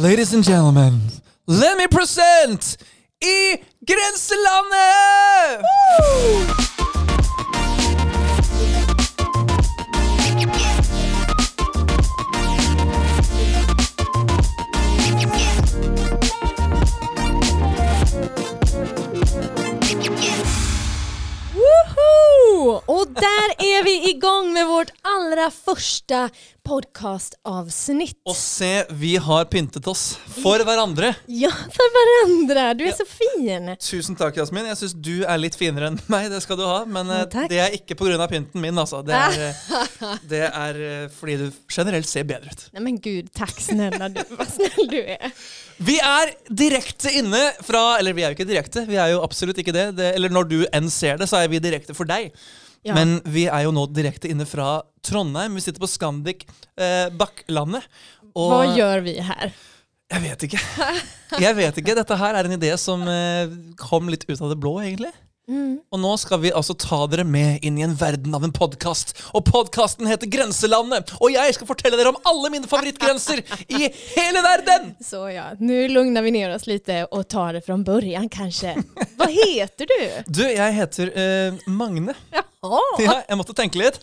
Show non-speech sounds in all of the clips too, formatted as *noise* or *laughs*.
Ladies and gentlemen, let me present I Grenselandet! Woho! Och där är vi igång med vårt allra första podcastavsnitt. Och se, vi har pyntet oss for hverandre. Ja, för varandra. Du är så fin. Tusen takk, Jasmin. Jeg syns du er litt finere enn meg, det skal du ha. Men eh, Ja, takk. det er ikke pga. pynten min, altså. Det er, eh, *laughs* det er eh, fordi du generelt ser bedre ut. Nej men gud, tack snälla du. Vad snäll du är. Vi er direkte inne fra Eller vi er jo ikke direkte, vi er jo absolutt ikke det. det eller når du enn ser det, så er vi direkte for deg. Ja. Men vi er jo nå direkte inne fra Trondheim. Vi sitter på Scandic eh, Bakklandet. Og Vad gör vi här? jeg vet ikke. Jeg vet ikke. Dette her er en idé som eh, kom litt ut av det blå, egentlig. Mm. Og nå skal vi altså ta dere med inn i en verden av en podkast. Og podkasten heter Grenselandet. Og jeg skal fortelle dere om alle mine favorittgrenser i hele verden! Så ja, nu lugnar vi ner oss lite och tar det från början kanske. Vad heter du? Du, jeg heter eh, Magne. Jaha. Ja, jeg måtte tenke litt.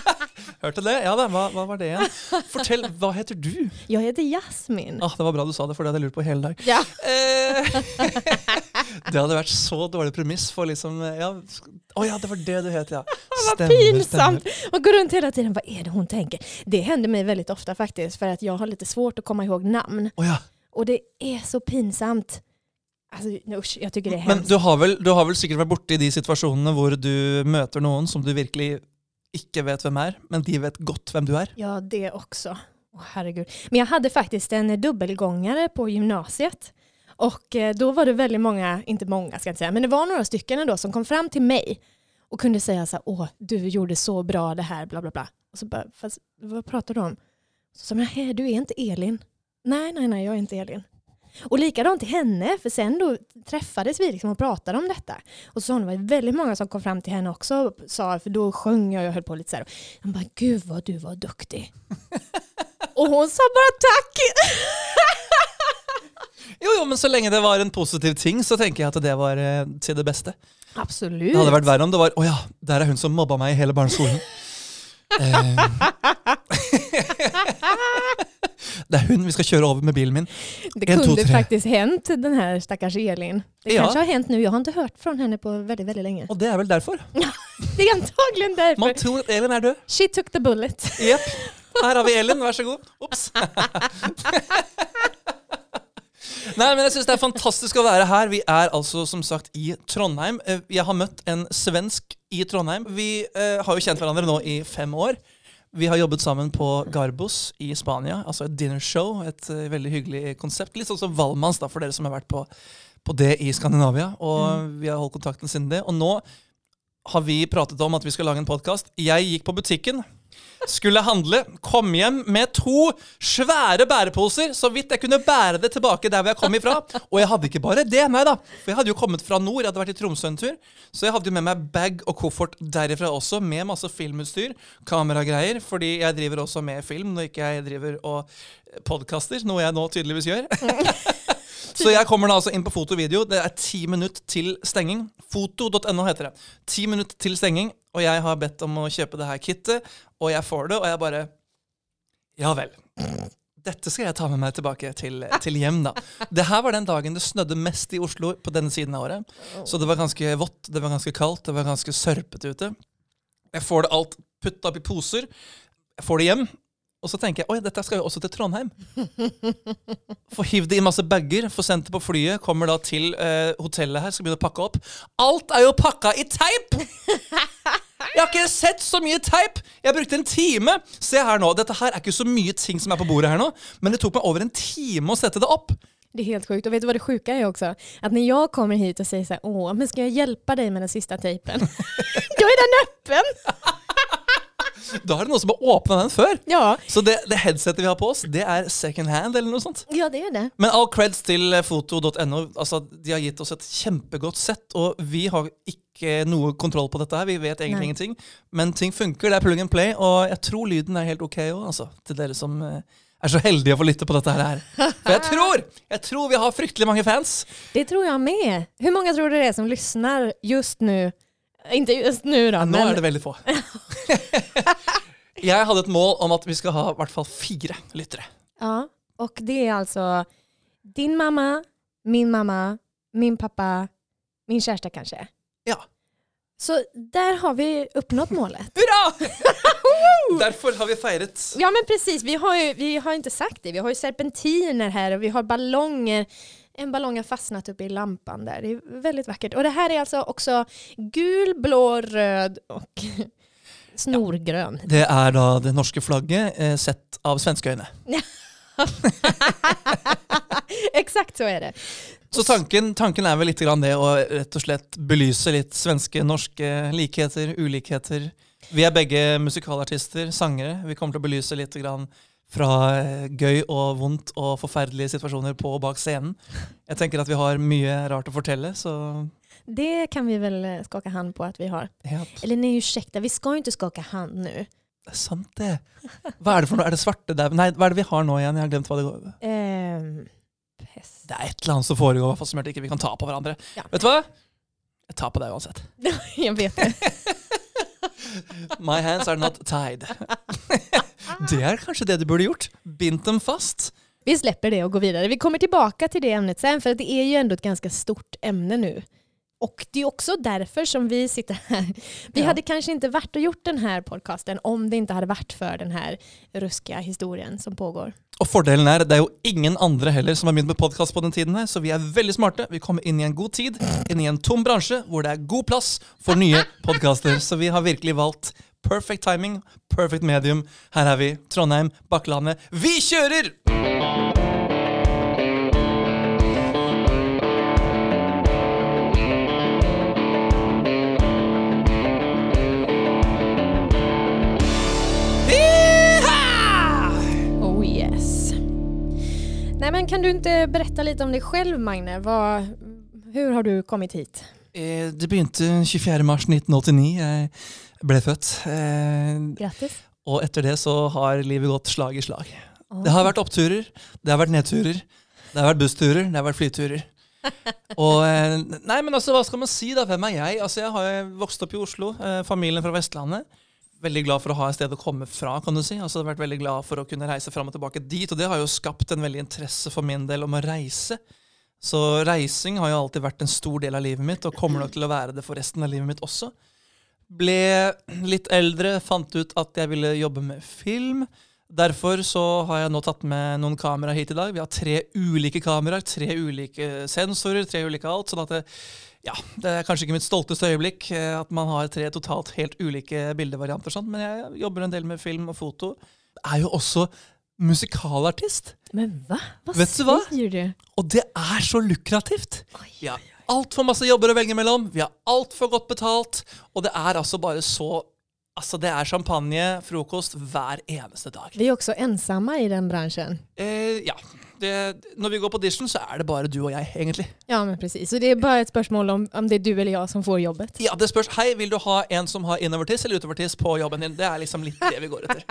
*laughs* Hørte det? Ja da, hva, hva var det igjen? Fortell, hva heter du? Jag heter Jasmin. Ah, det var bra du sa det, for det hadde jeg lurt på hele dag. Ja. Eh, *laughs* det hadde vært så dårlig premiss for liksom ja, Å ja, det var det du het, *laughs* ja. Vad pinsamt! Och gå runt hela tiden, vad är det hon tänker? Det händer mig väldigt ofta faktiskt, för att jag har lite svårt att komma ihåg namn. Å ja. Och det är så pinsamt. Alltså, usch, jag tycker det är Men hemskt. du har, vel, du har vel sikkert vært borti de situasjonene hvor du møter noen som du virkelig ikke vet hvem er, men de vet godt hvem du er? Ja, det också. Åh, herregud. Men jag hade faktiskt en dubbelgångare på gymnasiet. Och eh, då var det väldigt många, inte många ska jag inte säga, men det var några stycken ändå som kom fram till mig och kunde säga så här, åh, du gjorde så bra det här, bla bla bla. Och så bara, fast vad pratar du om? Så sa jag, nej, du är inte Elin. Nej, nej, nej, jag är inte Elin. Och likadant till henne, för sen då träffades vi liksom och pratade om detta. Och så sa hon, det var väldigt många som kom fram till henne också och sa, för då sjöng jag och jag höll på lite så här. Han bara, gud vad du var duktig. *laughs* och hon sa bara tack. *laughs* Jo, jo, men så lenge det var en positiv ting, så tenker jeg at det var eh, til det beste. Absolut. Det hadde vært verre om det var Å ja, der er hun som mobba meg i hele barneskolen. Eh, *laughs* det er hun vi skal kjøre over med bilen min. Det En, två, kunde tre. faktiskt hänt den här stackars Elin. Det Ja. kanske har hänt nu. Jag har inte hört från henne på väldigt, väldigt länge. Og det er vel derfor. *laughs* Det är antagligen därför. Man tror at Elin er død. She took the bullet. Jepp. Her har vi Elin, vær så god. Ops. *laughs* Nei, men jeg synes Det er fantastisk å være her. Vi er altså som sagt i Trondheim. Eh, Jeg har møtt en svensk i Trondheim. Vi eh, har jo kjent hverandre nå i fem år. Vi har jobbet sammen på Garbos i Spania, altså et dinnershow. Et eh, veldig hyggelig konsept. Litt sånn som Valmanns, da, for dere som har vært på, på det i Skandinavia. Og vi har holdt kontakten siden det. Og nå har vi pratet om at vi skal lage en podkast. Jeg gikk på butikken, skulle handle, kom hjem med to svære bæreposer, så vidt jeg kunne bære det tilbake der hvor jeg kom ifra. Og jeg hadde ikke bare det, nei da. For jeg hadde jo kommet fra nord, jeg hadde vært i Tromsø en tur. Så jeg hadde jo med meg bag og koffert derifra også, med masse filmutstyr, kameragreier, fordi jeg driver også med film når ikke jeg driver og podkaster, noe jeg nå tydeligvis gjør. *laughs* Så jeg kommer da altså inn på foto og video. Det er ti minutter til stenging. Foto.no heter det. Ti minutter til stenging, og jeg har bedt om å kjøpe det her kittet, og jeg får det, og jeg bare Ja vel. Dette skal jeg ta med meg tilbake til, *laughs* til hjem, da. Det her var den dagen det snødde mest i Oslo på denne siden av året. Så det var ganske vått, det var ganske kaldt, det var ganske sørpete ute. Jeg får det alt putta opp i poser. Jeg får det hjem. Og så tenker jeg oi, dette skal jo også til Trondheim. *laughs* Får hivd det i masse bager, får sendt det på flyet, kommer da til eh, hotellet her, skal begynne å pakke opp. Alt er jo pakka i teip! *laughs* Jeg har ikke sett så mye teip! Jeg brukte en time. Se her nå, Dette her er ikke så mye ting som er på bordet her nå, men det tok meg over en time å sette det opp. Det är helt sjukt. Och vet du vad det sjuka är också? Att när jag kommer hit och säger så här, åh, men ska jag hjälpa dig med den sista tejpen? *laughs* Då är den öppen! *laughs* Da er det noen som har åpna den før. Ja, Så det, det headsetet vi har på oss, det er second hand eller noe sånt. ja det är det. Men all creds til eh, foto.no. Altså, de har gitt oss et kjempegodt sett, og vi har ikke noe kontroll på dette her. Vi vet egentlig Nei. ingenting. Men ting funker. Det er plug and play, og jeg tror lyden er helt ok òg, altså. Til dere som eh, er så heldige å få lytte på dette her. For jeg tror, jeg tror vi har fryktelig mange fans. Det tror jag med. Hur många tror du det är som lyssnar just nu? Inte just nu då, Nå men er det veldig få. Jeg hadde et mål om at vi skal ha i hvert fall fire lyttere. ja. Och det är alltså din mamma, min mamma, min pappa, min kärsta kanske. Ja. Så där har vi uppnått målet. *laughs* Hurra! Derfor har vi feiret. Ja men precis, vi har ju vi har inte sagt det. Vi har ju serpentiner här och vi har ballonger. En ballong har fastnat uppe i lampan där. Det är väldigt vackert. Och det här är alltså också gul, blå, röd och *laughs* snorgrön. Det er da det norske flagget eh, sett av svenske øyne. *laughs* Exakt så är det. Så tanken, tanken er vel litt grann det å rett og slett belyse litt svenske, norske likheter, ulikheter. Vi er begge musikalartister, sangere. Vi kommer til å belyse litt grann fra eh, gøy og vondt og forferdelige situasjoner på og bak scenen. Jeg tenker at vi har mye rart å fortelle, så Det kan vi väl eh, skaka hand på att vi har. ja, Eller nej, ursäkta, vi ska ju inte skaka hand nu. det er sant det. Hva er det for noe? Er det svarte der? Nei, hva er det vi har nå igjen? Jeg har glemt hva det går Ehm, pest. Det er et eller annet som foregår, hvert fall som gjør at ikke vi kan ta på hverandre. Ja. Vet du hva? Jeg tar på deg uansett. *laughs* Jag vet det. *laughs* My hands are not tied. *laughs* det er kanskje det du burde gjort. Bindt dem fast. Vi släpper det och går vidare. Vi kommer tillbaka till det ämnet sen för det är ju ändå ett ganska stort ämne nu. Och det är också därför som vi sitter här. Vi Ja. hade kanske inte varit och gjort den här podcasten om det inte hade varit för den här ruskiga historien som pågår. Og fordelen er, det er jo ingen andre heller som har begynt med podkast på den tiden her, så vi er veldig smarte. Vi kommer inn i en god tid, inn i en tom bransje hvor det er god plass for nye podkaster. Så vi har virkelig valgt perfect timing, perfect medium. Her er vi, Trondheim, Bakklandet. Vi kjører! Nej men kan du inte berätta lite om dig själv Magne? Vad, hur har du kommit hit? Eh, Det begynte 24. mars 1989. Jeg ble født. Eh, Grattis. Og etter det så har livet gått slag i slag. Oh. Det har vært oppturer, det har vært nedturer, det har vært bussturer, det har vært flyturer. *laughs* Og eh, Nei, men altså, hva skal man si, da? Hvem er jeg? Altså, Jeg har vokst opp i Oslo, eh, familien fra Vestlandet. Veldig glad for å ha et sted å komme fra, kan du si. Altså, jeg har vært veldig glad for å kunne reise fram og tilbake dit, og det har jo skapt en veldig interesse for min del om å reise. Så reising har jo alltid vært en stor del av livet mitt, og kommer nok til å være det for resten av livet mitt også. Ble litt eldre, fant ut at jeg ville jobbe med film. Derfor så har jeg nå tatt med noen kameraer hit i dag. Vi har tre ulike kameraer, tre ulike sensorer, tre ulike alt. sånn at det, ja, det er kanskje ikke mitt stolteste øyeblikk eh, at man har tre totalt helt ulike bildevarianter, og sånt, men jeg jobber en del med film og foto. Er jo også musikalartist, Men va? Vad Vet du vad? säger du? og det er så lukrativt. Oj, Vi har altfor masse jobber å velge mellom, vi har altfor godt betalt, og det er altså bare så Altså, det er champagne, frokost hver eneste dag. Vi är också ensamma i den branschen. Eh, ja. Det, når vi går på audition, så er det bare du og jeg, egentlig. Ja men precis, så det är bara ett spörsmål om, om det är du eller jag som får jobbet. Ja, det spørs. Hei, vil du ha en som har innovertiss eller utovertiss på jobben din? Det er liksom litt det vi går etter.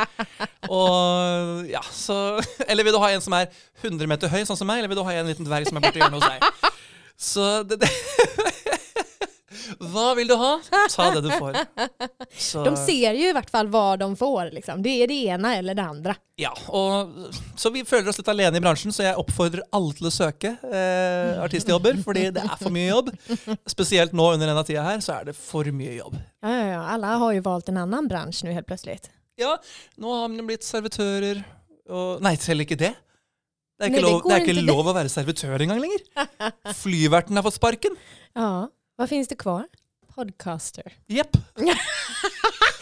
Og ja, så *laughs* Eller vil du ha en som er 100 meter sånn som meg, eller vil du ha en liten dverg som er borti hjørnet hos deg? *laughs* Så det, det Hva vil du ha? Ta det du får. *laughs* Så, De ser ju i vart fall vad de får. Liksom. Det är det ena eller det andra. Ja, og Så vi føler oss litt alene i bransjen, så jeg oppfordrer alle til å søke eh, artistjobber, fordi det er for mye jobb. Spesielt nå under denne tida her, så er det for mye jobb. Ja, ja, ja. Alla har ju valt en annan bransch nu helt plötsligt. Ja, nå har man blitt servitører og Nei, selv ikke det. Det er Nei, ikke, det lov, det er ikke lov å være servitør engang lenger. *laughs* Flyverten har fått sparken. Ja, vad finns det kvar? Podcaster. Jepp. *laughs*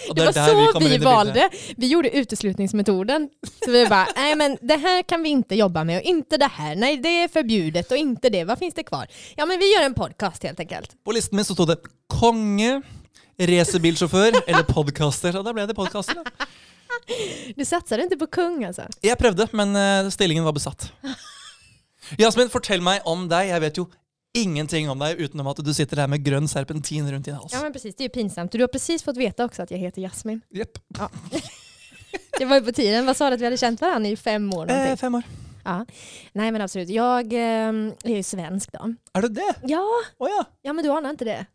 Og Det var der vi så vi inn i bildet. valde. Vi gjorde uteslutningsmetoden. Så vi bara, *laughs* nej men det här kan vi inte jobba med och inte det här. Nej det är förbjudet och inte det. Vad finns det kvar? Ja men vi gör en podcast helt enkelt. På listen min så sto det konge, racerbilsjåfør *laughs* eller podcaster. Og da ble det podcaster. Du satsade inte på kung alltså? Jeg prøvde, men eh, stillingen var besatt. Jasmin, fortell meg om deg. Jeg vet jo ingenting om deg utenom at du sitter her med grønn serpentin rundt din hals. Ja men precis, det är ju pinsamt. Du har precis fått veta också att jag heter Jasmin. Jepp. *laughs* Det var ju på tiden. Vad sa du att vi hade känt varandra i fem år? Eh, fem år. Ja. Nej men absolut. Jag eh, är ju svensk då. Er du det? Ja, Å ja. ja men du anar inte det.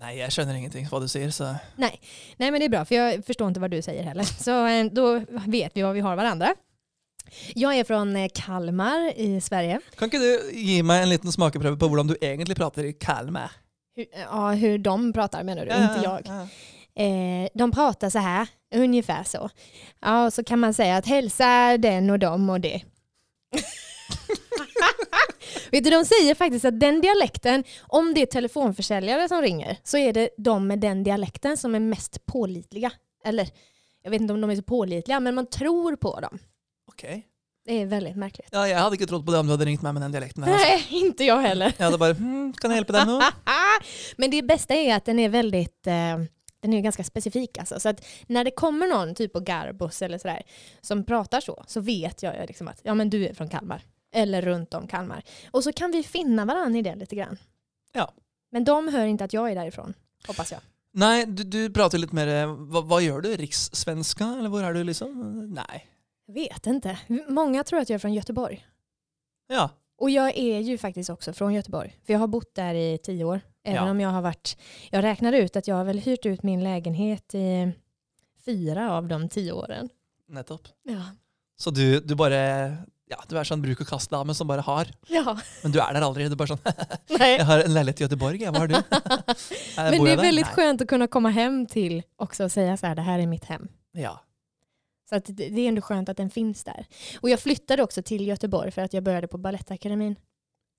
Nei, jeg skjønner ingenting hva du sier, så Nej men det är bra för jag förstår inte vad du säger heller. Så eh, då vet vi var vi har varandra. Jag är från eh, Kalmar i Sverige. Kan ikke du gi meg en liten smakeprøve på hvordan du egentlig prater i Kalmar? Hur, ja, hur de pratar menar du, inte jag. Ja. Eh, de pratar så här, ungefär så. Ja, och så kan man säga att hälsa den och dem och det. *laughs* Vet du, de säger faktiskt att den dialekten, om det är telefonförsäljare som ringer, så är det de med den dialekten som är mest pålitliga. Eller, jag vet inte om de är så pålitliga, men man tror på dem. Ok. Det är väldigt märkligt. Ja, jeg hadde ikke trodd på det om du hadde ringt meg med den dialekten. Nej, *laughs* inte jag heller. Jeg hadde bare hm, Kan jeg hjelpe deg nå? *laughs* Men det bästa är att den är väldigt eh, den är ganska specifik. Alltså. Så att när det kommer någon typ av garbus eller sådär som pratar så, så vet jag liksom att ja, men du är från Kalmar. Eller runt om Kalmar. Och så kan vi finna varandra i det lite grann. Ja. Men de hör inte att jag är därifrån, hoppas jag. Nei, du, du prater litt mer eh, hva, hva gjør du? Rikssvenska, eller hvor er du, liksom? Nei. Jag vet inte. Många tror att jag är från Göteborg. Ja. Och jag är ju faktiskt också från Göteborg. För jag har bott där i tio år. Även Ja. om jag har varit, jag räknar ut att jag har väl hyrt ut min lägenhet i fyra av de tio åren. Nettopp. Ja. Så du, du bare Ja, du er sånn bruk og kast-dame som bare har. Ja, Men du er der aldri. Du bare sånn *laughs* nej. Jeg har en leilighet i Göteborg. Hva har du? *laughs* Men det är väldigt Nei. skönt att kunna komma hem till också och säga så här, det här är mitt hem. Ja. Så att det är ändå skönt att den finns där. Och jag flyttade också till Göteborg för att jag började på Balettakademin.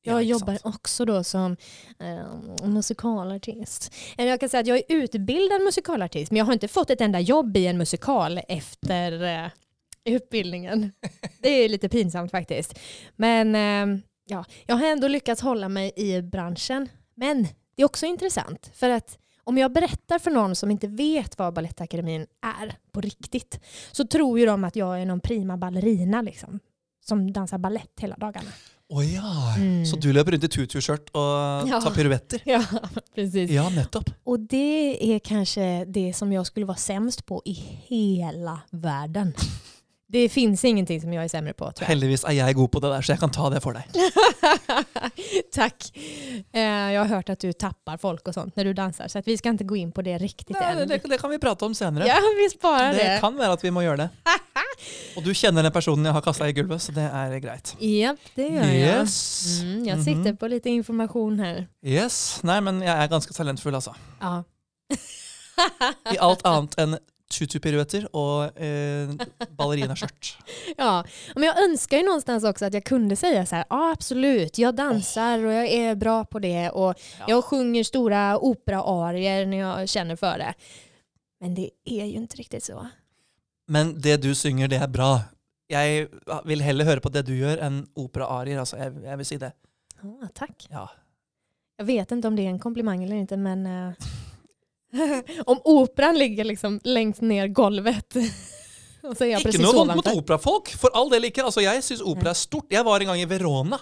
Jag ja, jobbar sant. också då som eh, musikalartist. Eller jag kan säga att jag är utbildad musikalartist men jag har inte fått ett enda jobb i en musikal efter eh, utbildningen. *laughs* Det är lite pinsamt faktiskt. Men eh, ja, jag har ändå lyckats hålla mig i branschen. Men det är också intressant för att om jag berättar för någon som inte vet vad Balettakademin är på riktigt så tror ju de att jag är någon prima ballerina liksom, som dansar ballett hela dagarna. Å ja. Mm. Så du løper rundt i tutu-skjørt og Ja. tar piruetter? *laughs* Ja, precis. Ja, nettopp. Och det är kanske det som jag skulle vara sämst på i hela världen. Det finns ingenting som jag är sämre på tror jag. Heldigvis er jeg god på det der, så jeg kan ta det for deg. *laughs* Tack. Eh, Jag har hört att du tappar folk och sånt när du dansar så att vi ska inte gå in på det riktigt Nei, än. det, det kan vi prate om senere. Ja, vi sparar Det det. kan være at vi må gjøre det. *laughs* Og du kjenner den personen jeg har kasta i gulvet, så det er greit. Ja, det gör jag. Yes. Mm, jag Mhm. sitter på lite information här. Yes. Nei, men jeg er ganske talentfull, altså. Ja. I alt annet enn tutu-piruetter og eh, ballerinaskjørt. *laughs* ja, men jag önskar ju någonstans också att jag kunde säga så här, ja absolut, jag dansar och jag är bra på det och Ja. jag sjunger stora operaarier när jag känner för det. Men det är ju inte riktigt så. Men det du synger, det er bra. Jeg vil heller høre på det du gjør, enn operaarier. Altså, jeg, jeg vil si det. Ja, tack. Ja. Jag vet inte om det är en komplimang eller inte, men eh, *laughs* om operan ligger liksom längst ner golvet *laughs* och så är jag Ikke precis noe vondt mot ovanför. operafolk, for all del ikke. Altså, jeg syns opera er stort. Jeg var en gang i Verona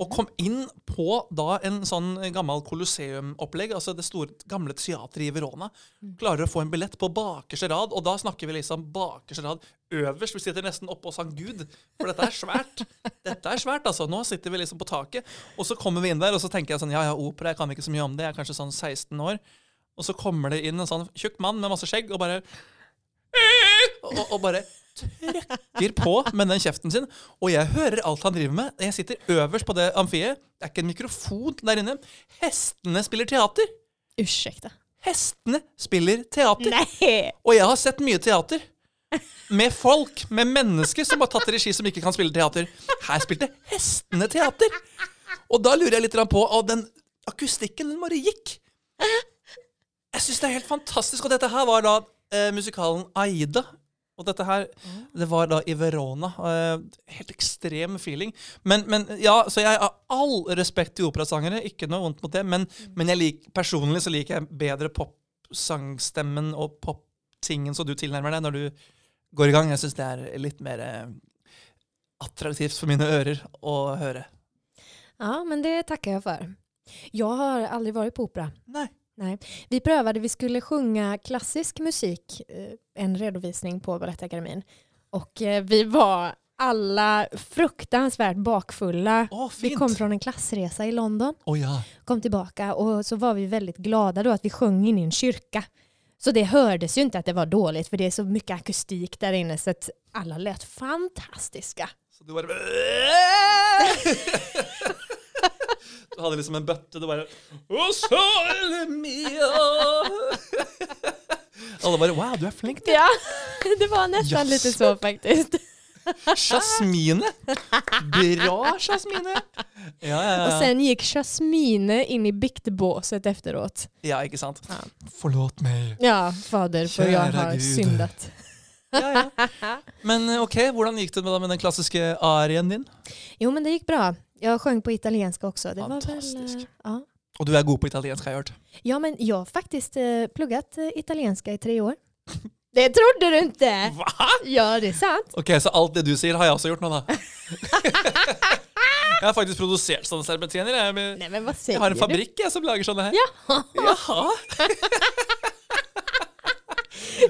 og kom inn på da en sånn gammel Colosseum-opplegg, altså det store, gamle teatret i Verona. Klarer å få en billett på bakerste rad, og da snakker vi liksom bakerste rad øverst. Vi sitter nesten oppe hos han Gud, for dette er svært. *laughs* Dette er svært, altså. Nå sitter vi liksom på taket, og så kommer vi inn der, og så tenker jeg sånn, ja ja, opera, jeg kan ikke så mye om det, jeg er kanskje sånn 16 år. Og så kommer det inn en sånn tjukk mann med masse skjegg, og bare og, og bare trykker på med den kjeften sin. Og jeg hører alt han driver med. Jeg sitter øverst på det amfiet. Det er ikke en mikrofon der inne. Hestene spiller teater. Ursäkta. Hestene spiller teater. Nej! Og jeg har sett mye teater. Med folk, med mennesker som har tatt regi som ikke kan spille teater. Her spilte hestene teater. Da lurer jeg litt grann på Og den akustikken, den bare gikk. Jeg syns det er helt fantastisk. Og dette her var da eh, musikalen Aida. Og dette her, det var da i Verona. Eh, helt ekstrem feeling. Men, men ja, så jeg har all respekt til operasangere. Ikke noe vondt mot det. Men, men jeg lik, personlig så liker jeg bedre popsangstemmen og poptingen som du tilnærmer deg når du går i gang. Jeg syns det er litt mer eh, attraktivt for mine ører å høre. Ja, men det tackar jag för. Jag har aldrig varit på opera. Nei. Nej. Vi prövade, vi skulle sjunga klassisk musik, eh, en redovisning på Balettakademin. Och eh, vi var alla fruktansvärt bakfulla. Åh, Vi kom från en klassresa i London, Åh ja. kom tillbaka och så var vi väldigt glada då att vi sjöng in i en kyrka. Så det hördes ju inte att det var dåligt för det är så mycket akustik där inne så att alla lät fantastiska. Så du bara... *laughs* *laughs* Du hade liksom en bötte, du bara... Och sole mio. Alla bara wow, du är flink. Ja, det var nästan Yes. lite så faktiskt. Jasmine. Bra Jasmine. Ja, ja, ja. Och sen gick Jasmine in i biktbåset efteråt. Ja, inte sant. Ja. Förlåt mig. Ja, fader för jag Kära har Gud. syndat. Ja, ja. Men eh, okej, hur gick det med den klassiska arien din? Jo men det gick bra. Jag sjöng på italienska också. Det var väl, Fantastisk. eh, ja. Och du är god på italienska har jag hört. ja men jag har faktiskt eh, pluggat eh, italienska i tre år. *laughs* Det trodde du inte! Va? Ja det är sant. Okej, så allt det du säger har jag också gjort nu *laughs* då? jag har faktiskt producerat sådana serpentiner. Med- Nej men vad säger jag har en du? fabrik jag, som lagar sådana här. Ja. Jaha. *laughs*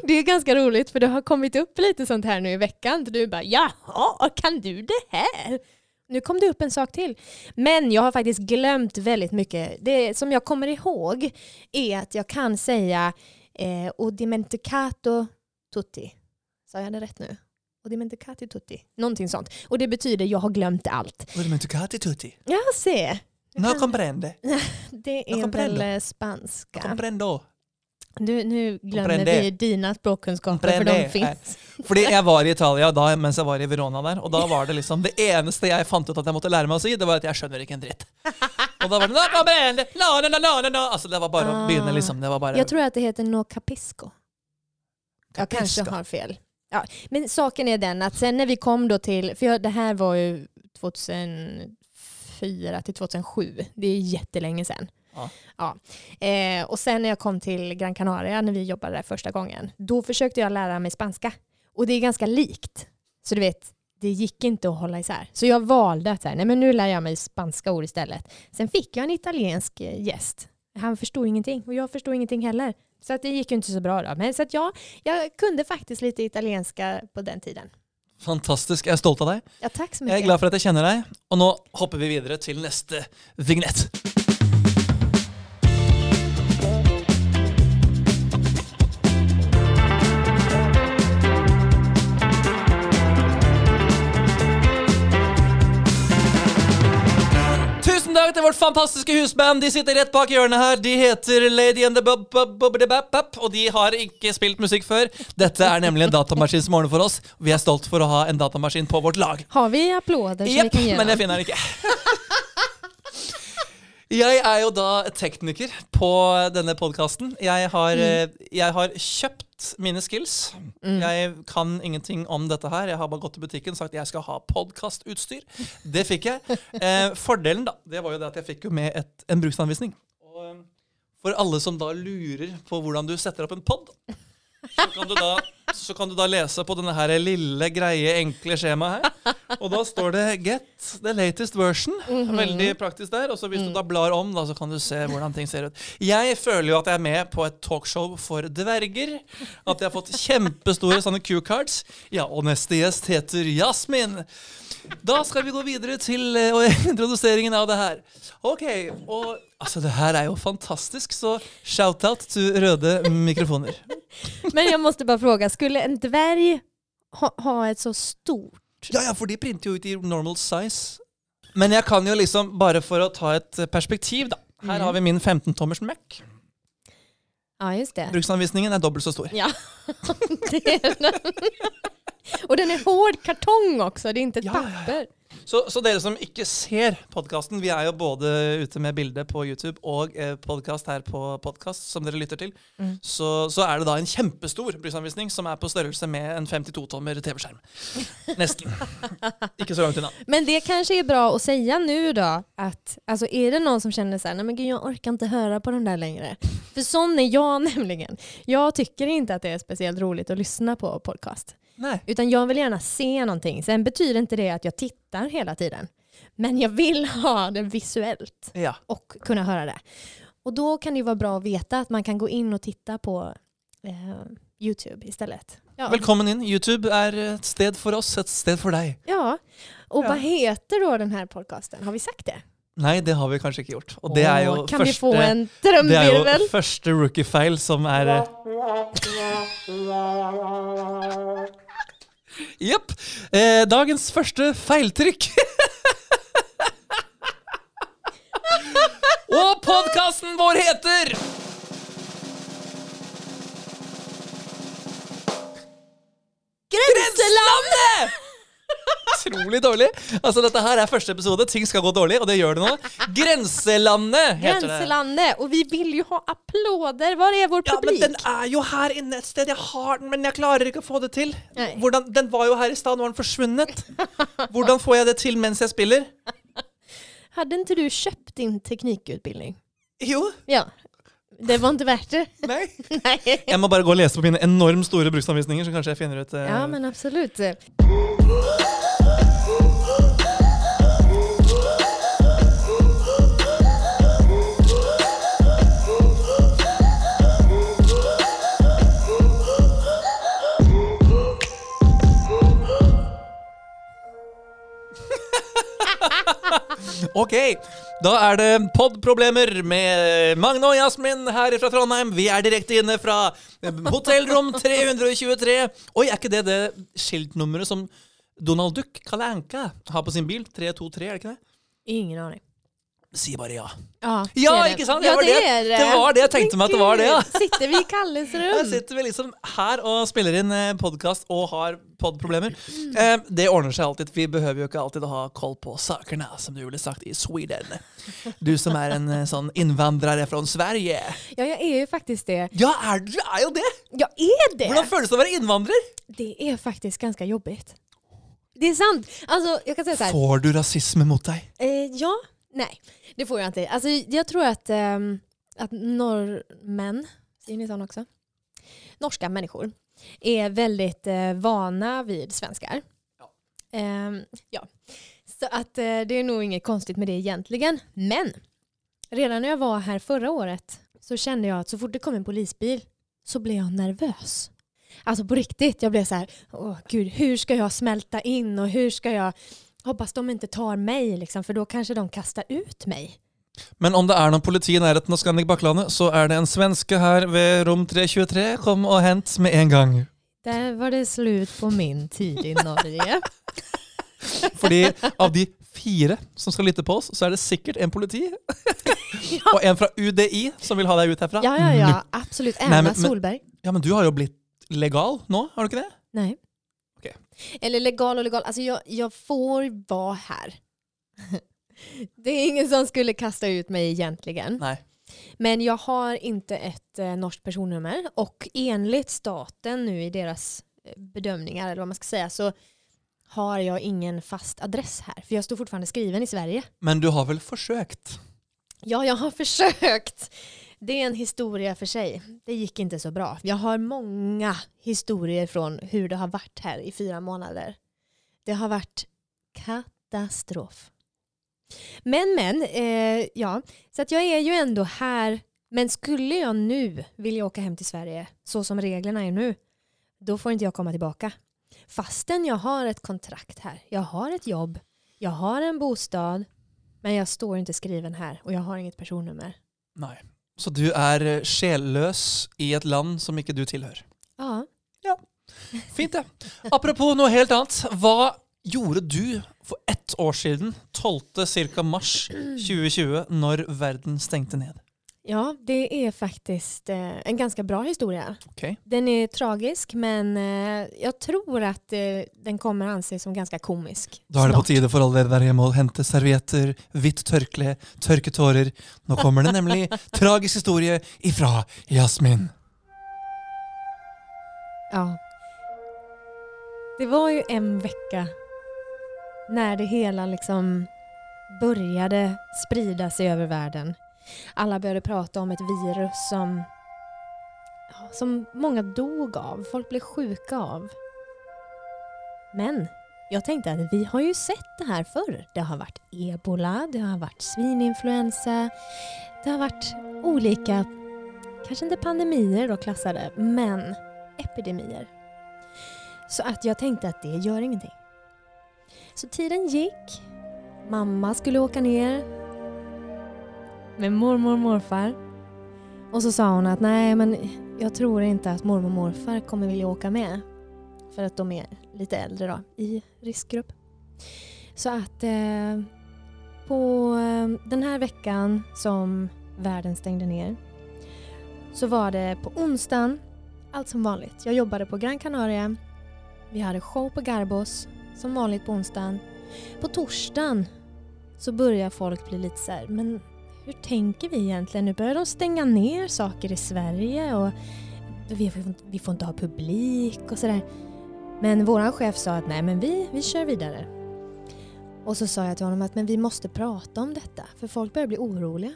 Det är ganska roligt för det har kommit upp lite sånt här nu i veckan. Du bara jaha, kan du det här? Nu kom det upp en sak till. Men jag har faktiskt glömt väldigt mycket. Det som jag kommer ihåg är att jag kan säga eh, o dimenticato tutti. Sa jag det rätt nu? O dimenticato tutti. Någonting sånt. Och det betyder jag har glömt allt. Rudimenticati tutti. Ja, se. No comprende. *laughs* Det är comprendo. väl spanska. Comprendo. Du, nu glömmer vi dina språkkunskaper för de finns. *laughs* Fordi jeg var i Italia da mens jeg var i Verona der, og da var det liksom Det eneste jeg fant ut at jeg måtte lære meg å si, det var at jeg skjønner ikke en dritt. Og da var det «No, comprende, no, no, no, no, no, no». Altså, det var bare å Ah. begynne, liksom. Det var bare Jag tror att det heter no capisco. Jag kanske har fel. Ja, men saken är den att sen när vi kom då till, för jag, det här var ju 2004 till 2007, det är jättelänge sedan. Ja. Ja. Eh, och sen när jag kom till Gran Canaria när vi jobbade där första gången, då försökte jag lära mig spanska. Och det är ganska likt. Så du vet, det gick inte att hålla isär. Så jag valde att säga, nej men nu lär jag mig spanska ord istället. Sen fick jag en italiensk eh, gäst. Han förstod ingenting och jag förstod ingenting heller. Så att det gick ju inte så bra då. Men så att ja, jag kunde faktiskt lite italienska på den tiden. Fantastisk. Jeg er stolt av deg. Ja, tack så Jeg er mycket. glad for at jeg kjenner deg. Og nå hopper vi videre til neste vignett. Tusen takk til vårt fantastiske husband. De sitter rett bak hjørnet her. De heter Lady and the Bub Bub Bubbidi Bap Bap, og de har ikke spilt musikk før. Dette er nemlig en datamaskin som ordner for oss. Vi er stolt for å ha en datamaskin på vårt lag. Har vi applåder Jepp, ge men dem? finner den ikke. Jeg er jo da tekniker på denne podkasten. Jeg, har, eh, jeg har kjøpt mine skills. Jeg kan ingenting om dette her. Jeg har bare gått til butikken og sagt jeg skal ha podkastutstyr. Det fikk jeg. *laughs* Eh, fordelen da, det var jo det at jeg fikk jo med et, en bruksanvisning. Og eh, for alle som da lurer på hvordan du setter opp en pod, så kan du da, så kan du da lese på denne her lille, greie, enkle skjemaet her. Og da står det 'Get the latest version'. Veldig praktisk der. Og så hvis du da blar om, da, så kan du se hvordan ting ser ut. Jeg føler jo at jeg er med på et talkshow for dverger. At jeg har fått kjempestore sånne Q-cards. Ja, og neste gjest heter Jasmin. Da skal vi gå videre til eh, *laughs* introduseringen av det her. Ok, og altså det her er jo fantastisk, så shout-out til røde mikrofoner. *laughs* Men jag måste bara fråga, skulle en dvärg ha, ha ett så stort? Ja, ja, for de printer jo ut i normal size. Men jeg kan jo liksom, bare for å ta et eh, perspektiv, da. Her har vi min 15-tommers Mac. Ja, just det. Bruksanvisningen er dobbelt så stor. Ja, *laughs* det är den. Och den är hård kartong också, det är inte ett Ja, ja, ja. papper. Så, så dere som ikke ser podkasten, vi er jo både ute med bilde på YouTube og eh, podkast her på podkast, som dere lytter til, Mm. så, så er det da en kjempestor bruksanvisning som er på størrelse med en 52-tommer TV-skjerm. Nesten. *laughs* Ikke så langt unna. Men det kanske är bra att säga nu då, att alltså, är det någon som känner så här, nej men gud jag orkar inte höra på den där längre. För sån är jag *laughs* nämligen. Jag tycker inte att det är speciellt roligt att lyssna på podcast. Nei. Utan jag vill gärna se någonting. Sen betyder inte det att jag tittar hela tiden. Men jag vill *laughs* ha det visuellt Ja. och kunna höra det. Och då kan det ju vara bra att veta att man kan gå in och titta på eh, Youtube istället. Ja. Velkommen inn. YouTube er et sted for oss, et sted for deg. ja. Och Ja. vad heter då den här podcasten? Har vi sagt det? Nei, det har vi kanskje ikke gjort. Og det er jo Åh, kan vi få en det trumvirvel? jo første rookie-feil som eh, *laughs* Jepp. Eh, dagens første feiltrykk. *laughs* Og podkasten vår heter Grenselandet! Utrolig dårlig. Altså, dette her er første episode. Ting skal gå dårlig, og det gjør det nå. Grenselandet heter det. Gränslandet! Och vi vill ju ha applåder. Var är vår Ja, men publik? den er jo her inne et sted. Jeg har den, men jeg klarer ikke å få det til. Nei. Hvordan, den var jo her i stad, nå har den forsvunnet. Hvordan får jeg det til mens jeg spiller? Hade inte du köpt din teknikutbildning? Jo, Ja. Det var inte värt det. nei. *laughs* Nej. Jeg må bare gå og lese på mine enormt store bruksanvisninger, så kanskje jeg finner ut eh, Ja men absolut. Ok, da er det podproblemer med Magne og Jasmin her fra Trondheim. Vi er direkte inne fra hotellrom 323. Oi, er ikke det det skiltnummeret som Donald Duck, Kalle Anka, har på sin bil? 323, er det ikke det? Ingen aning. Si bare ja. Ja, Ja, det det. ikke sant? Det Ja, var det. är Det var det jeg tenkte meg at det var det, ja. Sitter vi i Kalles Her rum? sitter vi liksom her og spiller inn podkast og har podproblemer. Eh, det ordner seg alltid. Vi behøver jo ikke alltid å ha koll på sakene, som du ville sagt i Sweden. Du som er en eh, sånn innvandrer fra Sverige. Ja, jag är ju faktiskt det. Ja, er, du er jo det! Jag är det! Hvordan føles det å være innvandrer? Det är faktiskt ganska jobbigt. Det är sant. Alltså, jag kan säga så här. Får du rasisme mot deg? Eh, ja, nej. Det får jag inte. Alltså, jag tror att, ehm, att norrmän, säger ni sån också? Norska människor är väldigt eh, vana vid svenskar. Ja. Ehm, ja. Så att eh, det är nog inget konstigt med det egentligen. Men redan när jag var här förra året så kände jag att så fort det kom en polisbil så blev jag nervös. Alltså på riktigt, jag blev så här, åh gud, hur ska jag smälta in och hur ska jag Hoppas de inte tar mig, liksom, för då kanske de kastar ut mig. Men om det er noen politi i nærheten av Scandic Bakklandet, så er det en svenske her ved rom 323. Kom og hent med en gang. Där var det slut på min tid i Norge. *laughs* Fordi av de fire som skal lytte på oss, så er det sikkert en politi. *laughs* Og en fra UDI som vil ha deg ut herfra. Ja, ja, ja, absolut. Anna Nej, men- men- Solberg. Ja, men du har jo blitt legal nå, har du ikke det? Nej. Eller legal och legal, alltså jag, jag får vara här. *laughs* Det är ingen som skulle kasta ut mig egentligen. Nej. Men jag har inte ett eh, norskt personnummer och enligt staten nu i deras eh, bedömningar, eller vad man ska säga, så har jag ingen fast adress här. För jag står fortfarande skriven i Sverige. Men du har vel forsøkt? Ja, jag har *laughs* försökt. Det är en historia för sig. Det gick inte så bra. Jag har många historier från hur det har varit här i fyra månader. Det har varit katastrof. Men, men, eh, ja. Så att jag är ju ändå här. Men skulle jag nu vilja åka hem till Sverige, så som reglerna är nu, då får inte jag komma tillbaka. Fastän jag har ett kontrakt här. Jag har ett jobb. Jag har en bostad. Men jag står inte skriven här och jag har inget personnummer. Nej. Så du er eh, sjelløs i et land som ikke du tilhører? Ja. Fint, det. Apropos noe helt annet. Hva gjorde du for ett år siden, 12. cirka mars 2020, når verden stengte ned? Ja, det är faktiskt eh, en ganska bra historia. Ok. Den är tragisk men eh, jag tror att eh, den kommer anses som ganska komisk. Da er det på tide for alle dere der hjemme å hente servietter, hvitt tørkle, tørke tårer. Nå kommer det nemlig *laughs* tragisk historie ifra Jasmin. Ja. Det var ju en vecka när det hela liksom började sprida sig över världen. Alla började prata om ett virus som, som många dog av. Folk blev sjuka av. Men jag tänkte att vi har ju sett det här förr. Det har varit ebola, det har varit svininfluensa, det har varit olika, kanske inte pandemier då klassade, men epidemier. Så att jag tänkte att det gör ingenting. Så tiden gick. Mamma skulle åka ner med mormor och morfar. Och så sa hon att nej men jag tror inte att mormor och morfar kommer vilja åka med. För att de är lite äldre då, i riskgrupp. Så att eh, på eh, den här veckan som världen stängde ner så var det på onsdagen allt som vanligt. Jag jobbade på Gran Canaria. Vi hade show på Garbos som vanligt på onsdagen. På torsdagen så börjar folk bli lite så här, men hur tänker vi egentligen? Nu börjar de stänga ner saker i Sverige och vi får, vi får inte ha publik och sådär. Men våran chef sa att nej men vi, vi kör vidare. Och så sa jag till honom att men vi måste prata om detta för folk börjar bli oroliga.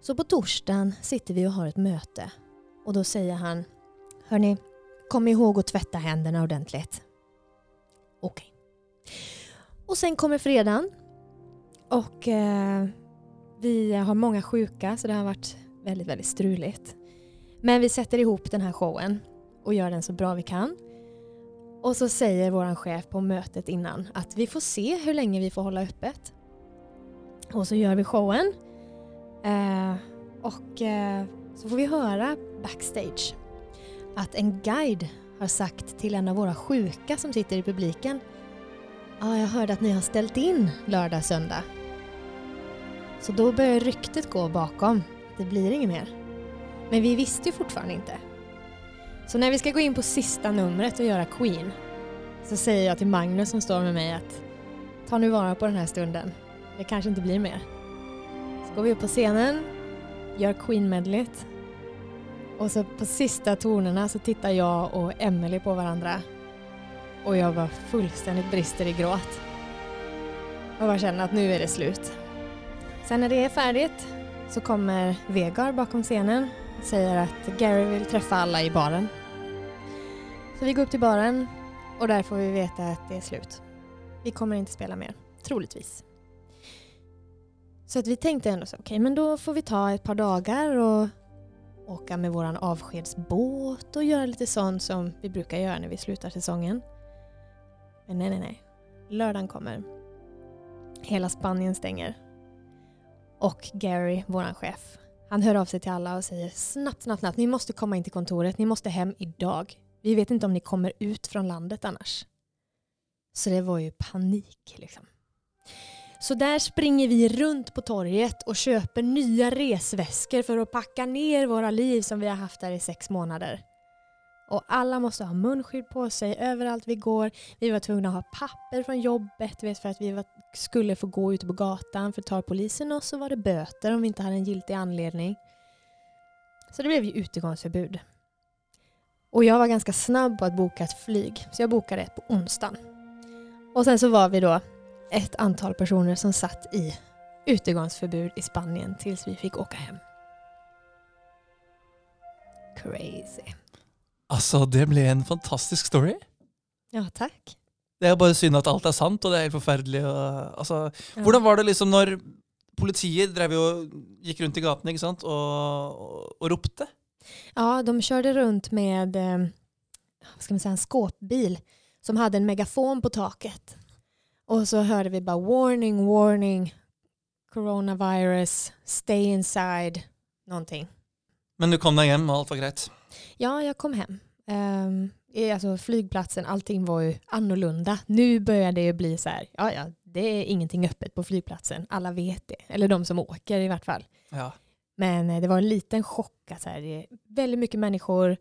Så på torsdagen sitter vi och har ett möte och då säger han Hörni, kom ihåg att tvätta händerna ordentligt. Okej. Okay. Och sen kommer fredagen och eh, vi har många sjuka så det har varit väldigt, väldigt struligt. Men vi sätter ihop den här showen och gör den så bra vi kan. Och så säger vår chef på mötet innan att vi får se hur länge vi får hålla öppet. Och så gör vi showen. Eh, och eh, så får vi höra backstage att en guide har sagt till en av våra sjuka som sitter i publiken. Ja, ah, jag hörde att ni har ställt in lördag, söndag. Så då börjar ryktet gå bakom. Det blir inget mer. Men vi visste ju fortfarande inte. Så när vi ska gå in på sista numret och göra Queen så säger jag till Magnus som står med mig att ta nu vara på den här stunden. Det kanske inte blir mer. Så går vi upp på scenen, gör Queen-medlet och så på sista tonerna så tittar jag och Emelie på varandra och jag bara fullständigt brister i gråt. Jag bara känner att nu är det slut. Sen när det är färdigt så kommer Vegar bakom scenen och säger att Gary vill träffa alla i baren. Så vi går upp till baren och där får vi veta att det är slut. Vi kommer inte spela mer, troligtvis. Så att vi tänkte ändå så, okej okay, men då får vi ta ett par dagar och åka med våran avskedsbåt och göra lite sånt som vi brukar göra när vi slutar säsongen. Men nej, nej, nej. Lördagen kommer. Hela Spanien stänger. Och Gary, vår chef, han hör av sig till alla och säger snabbt, snabbt, snabbt, ni måste komma in till kontoret, ni måste hem idag. Vi vet inte om ni kommer ut från landet annars. Så det var ju panik liksom. Så där springer vi runt på torget och köper nya resväskor för att packa ner våra liv som vi har haft där i sex månader. Och alla måste ha munskydd på sig överallt vi går. Vi var tvungna att ha papper från jobbet vet, för att vi var, skulle få gå ute på gatan. För tar polisen oss så var det böter om vi inte hade en giltig anledning. Så det blev ju utegångsförbud. Och jag var ganska snabb på att boka ett flyg, så jag bokade ett på onsdagen. Och sen så var vi då ett antal personer som satt i utegångsförbud i Spanien tills vi fick åka hem. Crazy. Alltså, det blev en fantastisk story. Ja, tack. Det er bare synd at alt er sant, og det er helt forferdelig. Og, altså, ja. Hvordan var det liksom når politiet drev jo, gikk rundt i ikke sant, og, og, og ropte? Ja, de körde runt med eh, ska man säga, en skåpbil som hade en megafon på taket. Och så hörde vi bara warning, warning, coronavirus, stay inside, någonting. Men du kom dig hem och allt var grejt? Ja, jag kom hem. Um, alltså flygplatsen, allting var ju annorlunda. Nu börjar det ju bli så här, ja ja, det är ingenting öppet på flygplatsen. Alla vet det. Eller de som åker i vart fall. Ja. Men eh, det var en liten chock. Att så här, det är väldigt mycket människor.